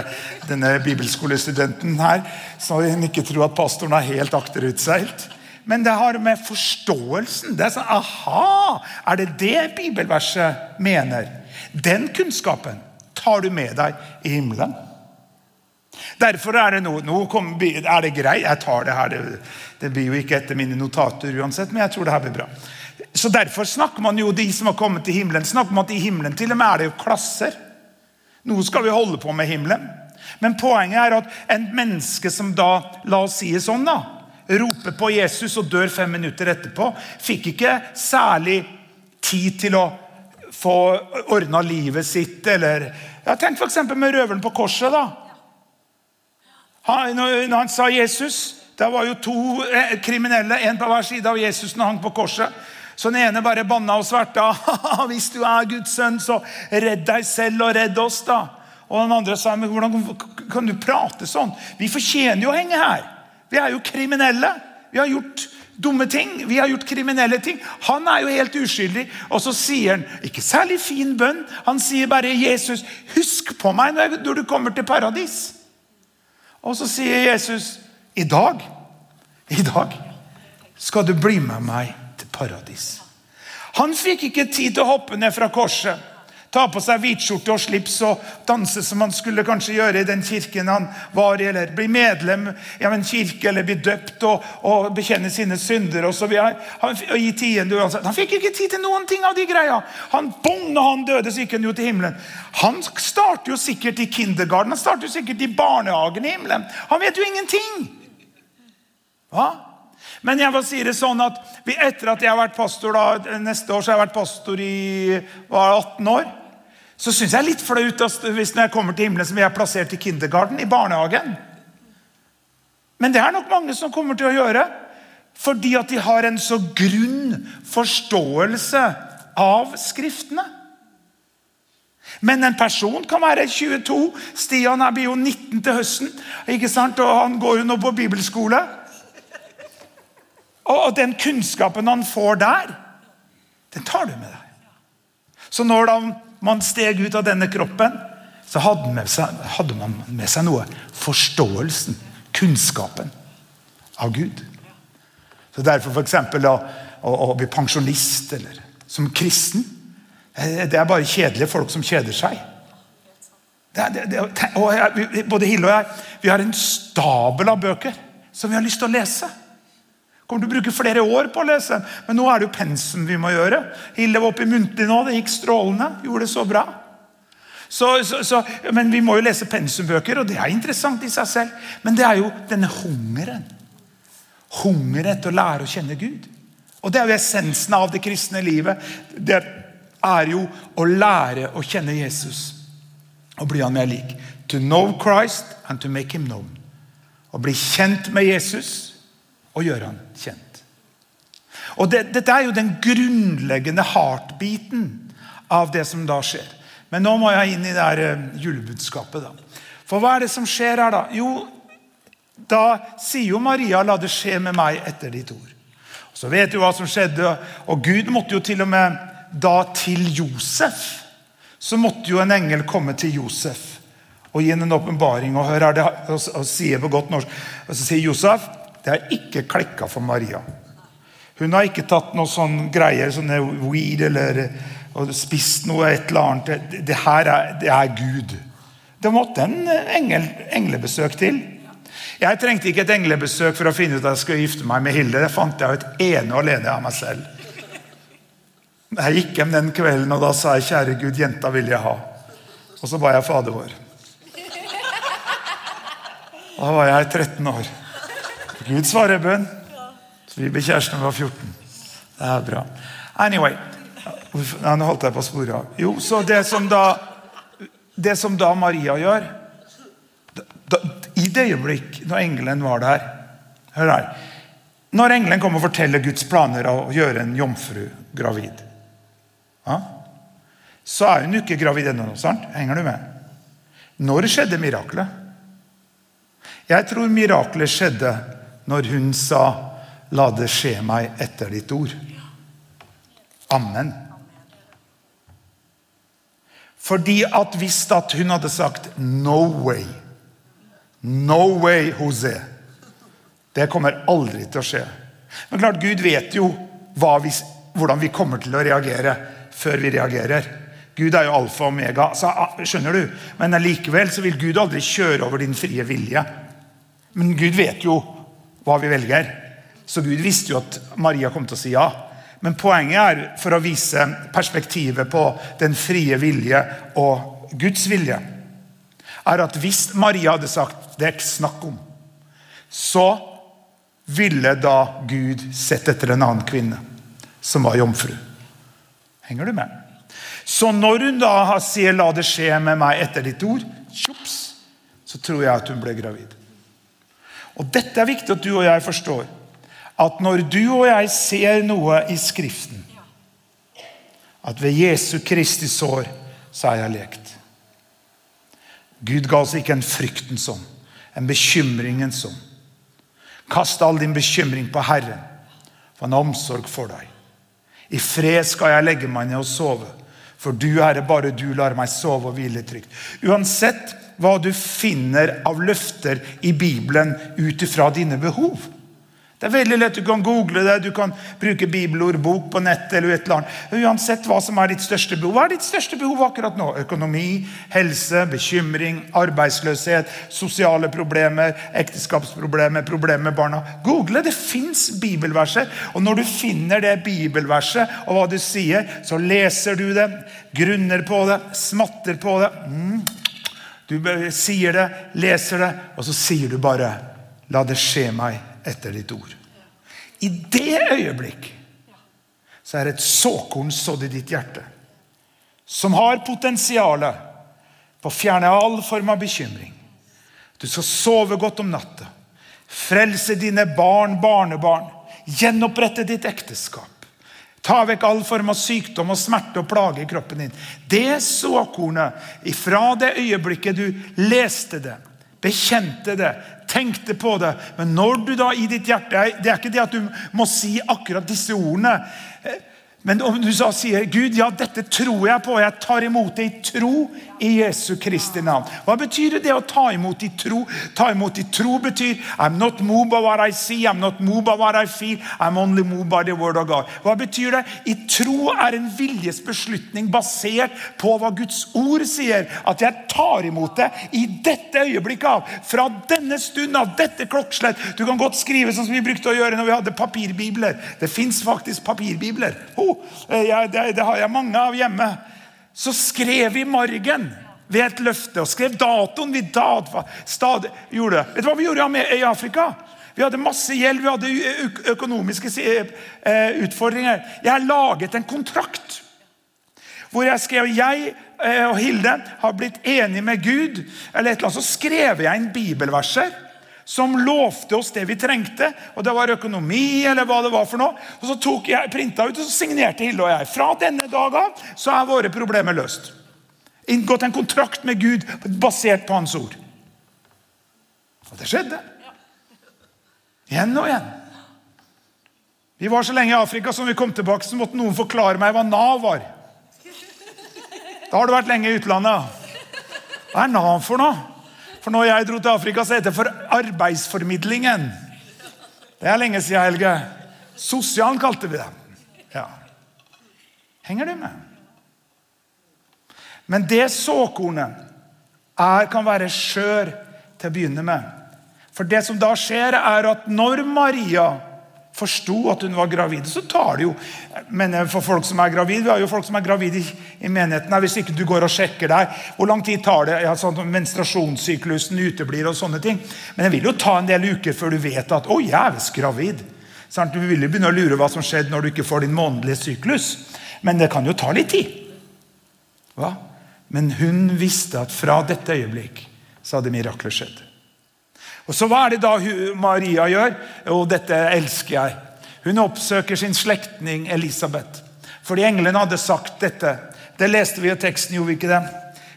denne bibelskolestudenten her, så hun ikke tror at pastoren er helt akterutseilt. Men det har med forståelsen Det er sånn Aha! Er det det bibelverset mener? Den kunnskapen tar du med deg i himmelen. Derfor er det noe, nå kom, er det greit. Jeg tar det her. Det, det, blir jo ikke etter mine notater uansett, men jeg tror det her blir bra. Så Derfor snakker man jo de som har kommet til himmelen, snakker man til himmelen til og med er det jo klasser. Noe skal vi holde på med himmelen. Men poenget er at en menneske som da, la oss si det sånn, da, roper på Jesus og dør fem minutter etterpå, fikk ikke særlig tid til å få ordna livet sitt. eller ja, Tenk f.eks. med røveren på korset. da. Han, når han sa Jesus Det var jo to eh, kriminelle, en på hver side av Jesus når han hang på korset. Så den ene bare banna og sverta. 'Hvis du er Guds sønn, så redd deg selv og redd oss', da. Og den andre sa men 'Hvordan kan du prate sånn?' Vi fortjener jo å henge her. Vi er jo kriminelle. Vi har gjort dumme ting. Vi har gjort kriminelle ting. Han er jo helt uskyldig. Og så sier han ikke særlig fin bønn. Han sier bare 'Jesus, husk på meg når du kommer til paradis'. Og så sier Jesus, 'I dag, i dag skal du bli med meg til paradis'. Han fikk ikke tid til å hoppe ned fra korset. Ta på seg hvitskjorte og slips og danse som han skulle kanskje gjøre i den kirken han var i, eller bli medlem av en kirke, eller bli døpt og, og bekjenne sine synder. og så videre. Han, og gi tiende, han fikk ikke tid til noen ting av de greia. Han bong, når han døde, så gikk han jo til himmelen. Han starter jo sikkert i kindergarten, han starter jo sikkert i barnehagen i himmelen. Han vet jo ingenting. Hva? Men jeg vil si det sånn at etter at jeg har vært pastor da, neste år så har jeg vært pastor i var 18 år så syns jeg er litt flaut hvis når jeg kommer til himmelen, blir jeg plassert i kindergarten, i barnehagen. Men det er nok mange som kommer til å gjøre. Fordi at de har en så grunn forståelse av Skriftene. Men en person kan være 22. Stian blir jo 19 til høsten. ikke sant? Og Han går jo nå på bibelskole. Og den kunnskapen han får der, den tar du med deg. Så når da man steg ut av denne kroppen, så hadde, man, seg, hadde man med seg noe. Forståelsen, kunnskapen av Gud. Så Derfor f.eks. Å, å, å bli pensjonist eller som kristen eh, Det er bare kjedelige folk som kjeder seg. Det, det, det, både Hille og jeg vi har en stabel av bøker som vi har lyst til å lese. Kommer til å bruke flere år på å lese. Men nå er det jo pensum vi må gjøre. Hilde var oppe i muntlig nå. Det gikk strålende. Gjorde det så bra. Så, så, så, men vi må jo lese pensumbøker, og det er interessant i seg selv. Men det er jo denne hungeren. Hunger etter å lære å kjenne Gud. Og det er jo essensen av det kristne livet. Det er jo å lære å kjenne Jesus og bli han mer lik. To know Christ and to make him known. Å bli kjent med Jesus og gjøre han kjent. Og det, Dette er jo den grunnleggende heartbeaten av det som da skjer. Men nå må jeg inn i det her eh, julebudskapet. da. For hva er det som skjer her, da? Jo, da sier jo Maria 'la det skje med meg etter ditt ord'. Og så vet du hva som skjedde. Og Gud måtte jo til og med da til Josef. Så måtte jo en engel komme til Josef og gi ham en åpenbaring. Og, det, og, og sier på godt norsk, og så sier Josef det har ikke klikka for Maria. Hun har ikke tatt noe sånn greier, sånne weed eller spist noe et eller annet. Det her er, det er Gud. Det måtte en engel, englebesøk til. Jeg trengte ikke et englebesøk for å finne ut at jeg skulle gifte meg med Hilde. Det fant jeg ut ene og alene av meg selv. Jeg gikk hjem den kvelden og da sa jeg, 'Kjære Gud, jenta vil jeg ha'. Og så ba jeg Fader vår. Da var jeg 13 år. Gud svarer bønn. Så vi ble kjærester da vi var 14. Det er bra. Anyway. Nå holdt jeg på å spore av. Jo, så det som da det som da Maria gjør da, I det øyeblikk når engelen var der Hør her. Når engelen kommer og forteller Guds planer av å gjøre en jomfru gravid, ja, så er hun ikke gravid ennå. Henger du med? Når skjedde miraklet? Jeg tror miraklet skjedde når hun sa 'La det skje meg etter ditt ord'. Amen. Fordi at hvis at hun hadde sagt 'no way', 'no way, José', det kommer aldri til å skje. Men klart, Gud vet jo vi, hvordan vi kommer til å reagere før vi reagerer. Gud er jo alfa og omega. Så, ah, skjønner du? Men likevel så vil Gud aldri kjøre over din frie vilje. Men Gud vet jo hva vi velger. Så Gud visste jo at Maria kom til å si ja. Men poenget er for å vise perspektivet på den frie vilje og Guds vilje, er at hvis Maria hadde sagt det er ikke snakk om, så ville da Gud sett etter en annen kvinne som var jomfru. Henger du med? Så når hun da sier 'la det skje med meg etter ditt ord', tjops, så tror jeg at hun ble gravid. Og Dette er viktig at du og jeg forstår. At når du og jeg ser noe i Skriften At ved Jesu Kristi sår så er jeg lekt. Gud ga oss ikke en fryktens ånd, en bekymringens ånd. Kast all din bekymring på Herren, for han har omsorg for deg. I fred skal jeg legge meg ned og sove, for du, Herre, bare du lar meg sove og hvile trygt. Uansett hva du finner av løfter i Bibelen ut ifra dine behov. Det er veldig lett, Du kan google det, du kan bruke bibelordbok på nettet. eller et eller annet. Uansett hva som er ditt største behov. Hva er ditt største behov akkurat nå? Økonomi, helse, bekymring, arbeidsløshet, sosiale problemer, ekteskapsproblemer, problemer med barna. Google. Det fins bibelverser. Og når du finner det bibelverset og hva du sier, så leser du det, grunner på det, smatter på det. Mm. Du sier det, leser det, og så sier du bare 'La det skje meg' etter ditt ord. I det øyeblikk så er et såkorn sådd i ditt hjerte som har potensialet på å fjerne all form av bekymring. Du skal sove godt om natta, frelse dine barn, barnebarn, gjenopprette ditt ekteskap. Ta vekk all form av sykdom og smerte og plage i kroppen din. Det såkornet, ifra det øyeblikket du leste det, bekjente det, tenkte på det. Men når du da i ditt hjerte Det er ikke det at du må si akkurat disse ordene. Men om du så sier Gud, ja, dette tror jeg på, jeg tar imot det i tro i Jesu Kristi navn. Hva betyr det å ta imot i tro? Ta imot i tro betyr I'm not moved by what I see, I'm not moved by what I feel, I'm only moved by the word of God. Hva betyr det? I tro er en viljesbeslutning basert på hva Guds ord sier. At jeg tar imot det i dette øyeblikket av. Fra denne stund av, dette klokkeslett. Du kan godt skrive sånn som vi brukte å gjøre når vi hadde papirbibler. Det fins faktisk papirbibler. Oh, Eh, jeg, det, det, har jeg mange av hjemme. Så skrev vi margen ved et løfte og skrev datoen vi dad, stad, gjorde. Vet du hva vi gjorde i Afrika? Vi hadde masse gjeld, vi hadde økonomiske utfordringer. Jeg laget en kontrakt hvor jeg skrev jeg og Hilde har blitt enige med Gud. eller et eller annet, Så skrev jeg inn bibelverser som lovte oss det vi trengte. og Det var økonomi eller hva det var for noe. Og Så tok jeg, printa ut og så signerte Hilde og jeg. Fra denne dag av så er våre problemer løst. Inngått en kontrakt med Gud basert på Hans ord. Og det skjedde. Igjen og igjen. Vi var så lenge i Afrika som vi kom tilbake, så måtte noen forklare meg hva Nav var. Da har du vært lenge i utlandet. Hva er Nav for noe? For når jeg dro til Afrika, så het det for arbeidsformidlingen. Det er lenge siden, Helge. Sosialen kalte vi det. Ja. Henger du med? Men det såkornet er, kan være skjør til å begynne med. For det som da skjer, er at når Maria forsto at hun var gravid, så tar det jo men for folk som er gravid, Vi har jo folk som er gravid i, i menigheten. Hvis ikke du går og sjekker deg, hvor lang tid tar det? Ja, sånn, menstruasjonssyklusen uteblir og sånne ting. Men det vil jo ta en del uker før du vet at 'Å, jeg er visst gravid'. Sånn, du vil jo begynne å lure hva som skjedde når du ikke får din månedlige syklus. Men det kan jo ta litt tid. Hva? Men hun visste at fra dette øyeblikk så hadde miraklet skjedd. Og så Hva er det da Maria gjør? Jo, dette elsker jeg. Hun oppsøker sin slektning Elisabeth. Fordi englene hadde sagt dette. Det leste vi i teksten, gjorde vi ikke det?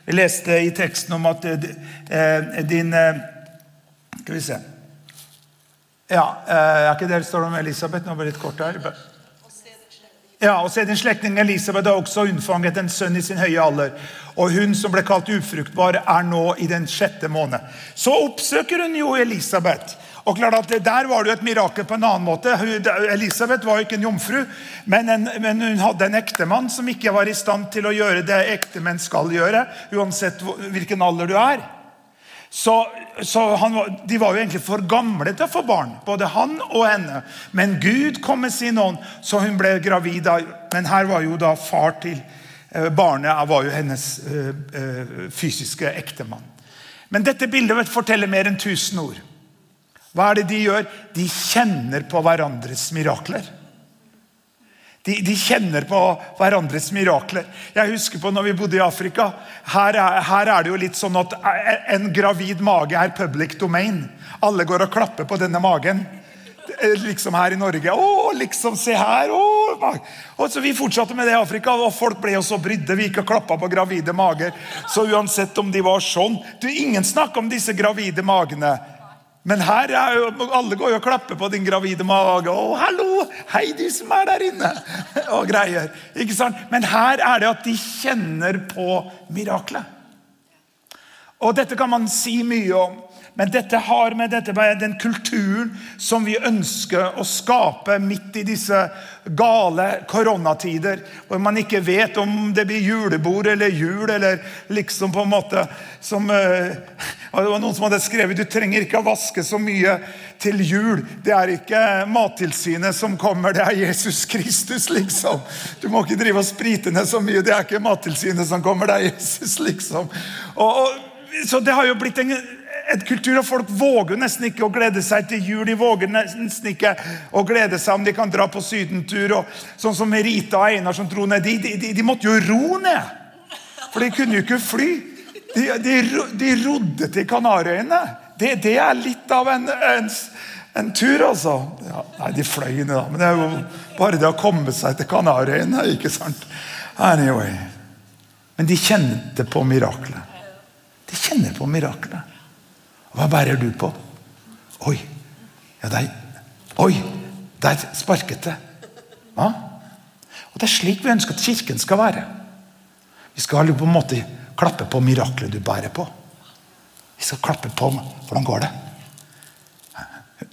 Vi leste i teksten om at eh, eh, din eh, Skal vi se Ja, er ikke det det står om Elisabeth? Nå ble det litt kort her. Ja, og se Din slektning Elisabeth har også unnfanget en sønn i sin høye alder. Og hun som ble kalt ufruktbar, er nå i den sjette måned. Så oppsøker hun jo Elisabeth. Og klart at Der var det jo et mirakel på en annen måte. Elisabeth var jo ikke en jomfru, men, en, men hun hadde en ektemann som ikke var i stand til å gjøre det ektemenn skal gjøre, uansett hvilken alder du er. Så, så han, De var jo egentlig for gamle til å få barn, både han og henne. Men Gud kom med sin ånd, så hun ble gravid. Men her var jo da far til eh, barnet var jo hennes eh, eh, fysiske ektemann. Men dette bildet forteller mer enn tusen ord. Hva er det de gjør? De kjenner på hverandres mirakler. De, de, kjenner på hverandres mirakler. Jeg husker på når vi bodde i Afrika. Her er, her er, det jo litt sånn at en gravid mage er public domain. Alle går og klapper på denne magen. Liksom her i Norge. Å, liksom, se her! Å, og så Vi fortsatte med det i Afrika, og folk ble jo så brydde. Vi gikk og klappa på gravide mager. Så uansett om de var sånn du, Ingen snakker om disse gravide magene. Men her er jo, alle går jo og klapper på din gravide mage. 'Å, hallo! Hei, du som er der inne!' og greier. Ikke sant? Men her er det at de kjenner på miraklet. Og dette kan man si mye om. Men dette har med dette den kulturen som vi ønsker å skape midt i disse gale koronatider, hvor man ikke vet om det blir julebord eller jul, eller liksom på en måte som uh, Det var noen som hadde skrevet du trenger ikke å vaske så mye til jul. Det er ikke Mattilsynet som kommer, det er Jesus Kristus, liksom. Du må ikke drive og sprite ned så mye. Det er ikke Mattilsynet som kommer, det er Jesus, liksom. Og, og, så det har jo blitt en et kultur, og Folk våger nesten ikke å glede seg til jul. De våger nesten ikke å glede seg om de kan dra på sydentur. og Sånn som Rita og Einar som dro ned. De, de, de måtte jo ro ned, for de kunne jo ikke fly. De, de, de rodde til Kanariøyene. Det, det, er litt av en, en, en tur, altså. Ja, nei, de fløy ned, da. Men det er jo bare det å komme seg til Kanariøyene, ikke sant? Anyway. Men de kjente på miraklet. De kjenner på miraklet. Hva bærer du på? Oi, ja, der, oi, der sparket det. Ja? Og Det er slik vi ønsker at Kirken skal være. Vi skal på en måte klappe på miraklet du bærer på. Vi skal klappe på Hvordan går det?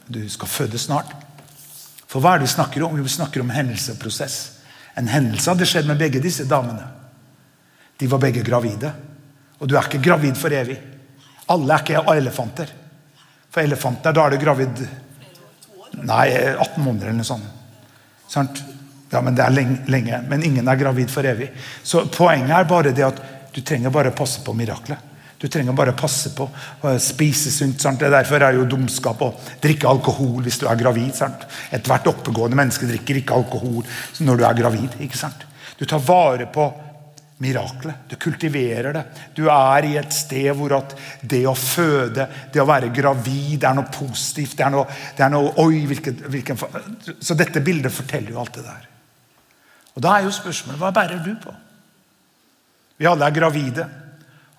Du skal føde snart. For hva er det vi snakker om? Vi snakker om hendelse og prosess. En hendelse hadde skjedd med begge disse damene. De var begge gravide. Og du er ikke gravid for evig. Alle er ikke elefanter. For elefanter, da er du gravid Nei, 18 måneder eller noe sånt. Ja, men det er lenge, Men ingen er gravid for evig. Så poenget er bare det at du trenger bare passe på miraklet. Du trenger bare passe på å spise sunt. Sant? Det Derfor er jo dumskap å drikke alkohol hvis du er gravid. Sant? Ethvert oppegående menneske drikker ikke alkohol når du er gravid. ikke sant? Du tar vare på miraklet. Du kultiverer det. Du er i et sted hvor at det å føde, det å være gravid, det er noe positivt. Det er noe, det er noe oi, hvilken, hvilken, Så dette bildet forteller jo alt det der. Og Da er jo spørsmålet hva bærer du på? Vi alle er gravide.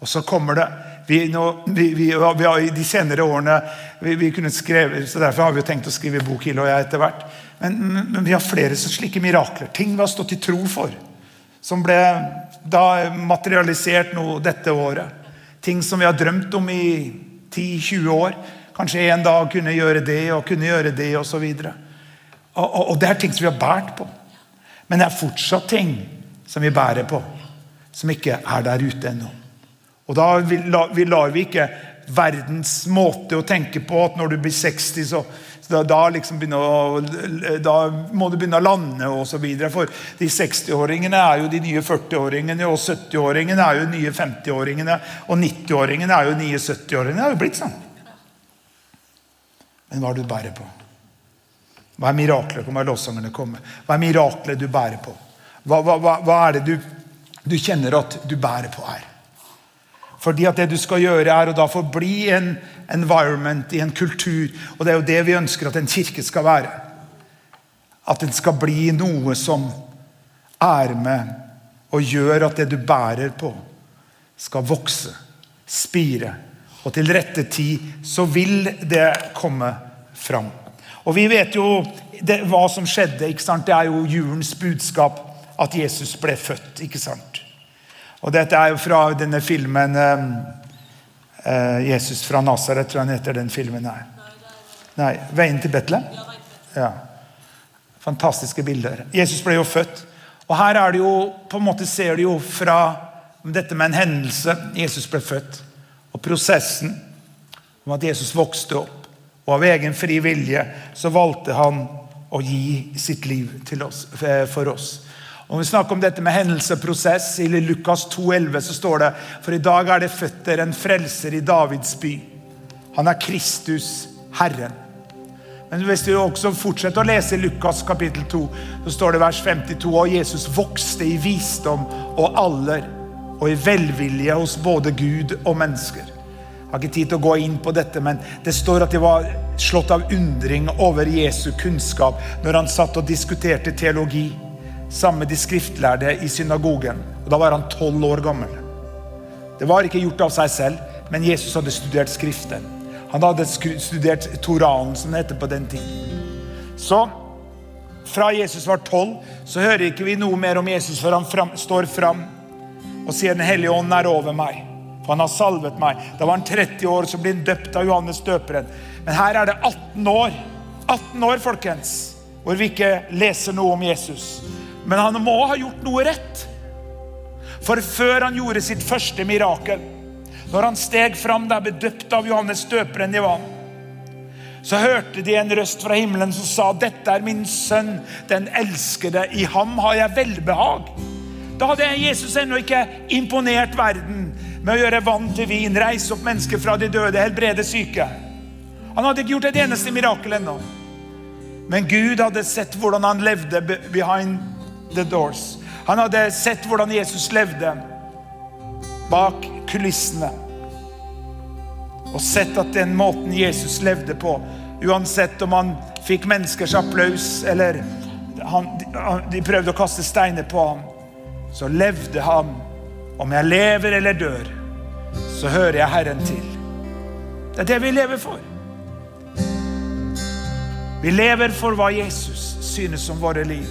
Og så kommer det vi, nå, vi, vi, vi har de senere årene vi, kunne skrevet, så Derfor har vi jo tenkt å skrive bok, Hille og jeg, etter hvert. Men, men, vi har flere slike mirakler. Ting vi har stått i tro for. Som ble materialisert noe dette året. Ting som vi har drømt om i 10-20 år. Kanskje en dag kunne gjøre det og kunne gjøre det osv. Og, og, og det er ting som vi har båret på. Men det er fortsatt ting som vi bærer på, som ikke er der ute ennå. Og da vi lar vi ikke verdens måte å tenke på at når du blir 60, så da, da, liksom å, da, må du begynne å lande osv. For de 60-åringene er jo de nye 40-åringene, og 70-åringene er jo de nye 50-åringene. Og 90-åringene er jo de nye 70-åringene. Det er jo blitt sånn. Men hva er det du bærer på? Hva er miraklet? Kommer lovsangerne komme? Hva er miraklet du bærer på? Hva, hva, hva er det du, du kjenner at du bærer på her? Fordi at det du skal gjøre, er å da forbli en environment, i en kultur. Og det er jo det vi ønsker at en kirke skal være. At den skal bli noe som er med og gjør at det du bærer på, skal vokse, spire. Og til rette tid så vil det komme fram. Og vi vet jo det, hva som skjedde. ikke sant? Det er jo julens budskap at Jesus ble født. ikke sant? Og Dette er jo fra denne filmen eh, eh 'Jesus fra Nasaret', tror jeg den heter. den filmen her. Nei, 'Veien til Betlehem'? Ja. Fantastiske bilder. Jesus ble jo født. Og her er det jo, på en måte ser du jo fra dette med en hendelse. Jesus ble født. Og prosessen om at Jesus vokste opp. Og av egen fri vilje så valgte han å gi sitt liv oss, eh, for oss. Om vi snakker om dette med hendelseprosess, I Lukas 2,11 så står det For i dag er det født dere en frelser i Davids by. Han er Kristus, Herren. Men hvis du også fortsetter å lese Lukas kapittel 2, så står det vers 52 og Jesus vokste i visdom og alder og i velvilje hos både Gud og mennesker. Jeg har ikke tid til å gå inn på dette, men det står at de var slått av undring over Jesu kunnskap når han satt og diskuterte teologi sammen med de skriftlærde i synagogen. Og Da var han tolv år gammel. Det var ikke gjort av seg selv, men Jesus hadde studert Skriften. Han hadde studert Toranen, som det heter på den tiden. Så fra Jesus var tolv, så hører ikke vi noe mer om Jesus før han fram, står fram og sier Den hellige ånd er over meg. For han har salvet meg. Da var han 30 år, så ble han døpt av Johannes døperen. Men her er det 18 år. 18 år, folkens, hvor vi ikke leser noe om Jesus. Men han må ha gjort noe rett. For før han gjorde sitt første mirakel, når han steg fram der bedøpt av Johannes døperen i vann, så hørte de en røst fra himmelen som sa, 'Dette er min sønn, den elskede. I ham har jeg velbehag.' Da hadde Jesus ennå ikke imponert verden med å gjøre vann til vin, reise opp mennesker fra de døde, helbrede syke. Han hadde ikke gjort et eneste mirakel ennå. Men Gud hadde sett hvordan han levde behind the doors. Han hadde sett hvordan Jesus levde bak kulissene. Og sett at den måten Jesus levde på, uansett om han fikk menneskers applaus eller han, de prøvde å kaste steiner på ham, så levde han. Om jeg lever eller dør, så hører jeg Herren til. Det er det vi lever for. Vi lever for hva Jesus synes om våre liv.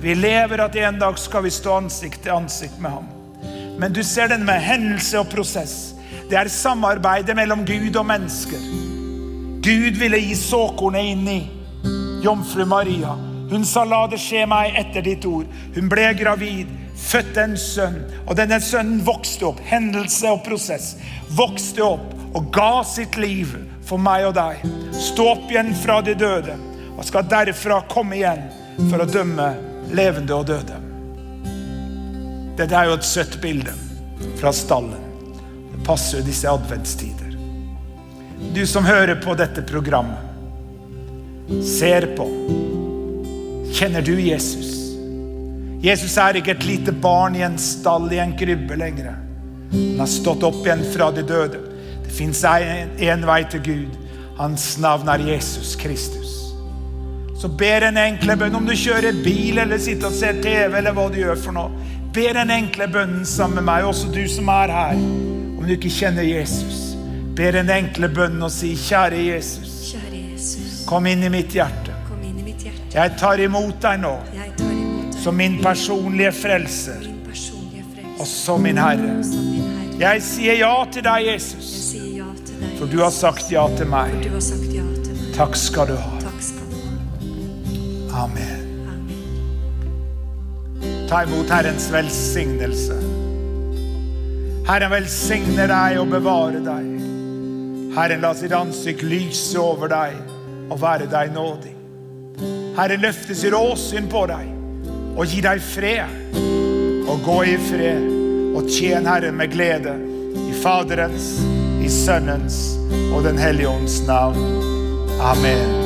Vi lever at en dag skal vi stå ansikt til ansikt med ham. Men du ser den med hendelse og prosess. Det er samarbeidet mellom Gud og mennesker. Gud ville gi såkornet inn i jomfru Maria. Hun sa 'la det skje meg etter ditt ord'. Hun ble gravid, fødte en sønn. Og denne sønnen vokste opp. Hendelse og prosess. Vokste opp og ga sitt liv for meg og deg. Stå opp igjen fra de døde og skal derfra komme igjen for å dømme levende og døde. Dette er jo et søtt bilde fra stallen. Det passer jo disse adventstider. Du som hører på dette programmet, ser på. Kjenner du Jesus? Jesus er ikke et lite barn i en stall i en krybbe lenger. Han har stått opp igjen fra de døde. Det fins én vei til Gud. Hans navn er Jesus Kristus. Så ber en enkle bønn, om du kjører bil eller sitter og ser TV, eller hva du gjør for noe. Ber den enkle bønnen sammen med meg, også du som er her. Om du ikke kjenner Jesus, ber den enkle bønnen og si, kjære Jesus, Kjære Jesus, kom inn i mitt hjerte. i mitt hjerte. Jeg tar imot deg nå imot deg som min personlige frelser min personlige og som min Herre. som min Herre. Jeg sier ja til deg, Jeg Jesus, sier ja til deg, for du har sagt ja til meg. du har sagt ja til meg. Takk skal du ha. Amen. Ta imot Herrens velsignelse. Herren velsigne deg og bevare deg. Herren la sitt ansikt lyse over deg og være deg nådig. Herren løfte sitt åsyn på deg og gi deg fred. Og gå i fred og tjen Herren med glede. I Faderens, i Sønnens og Den hellige ånds navn. Amen.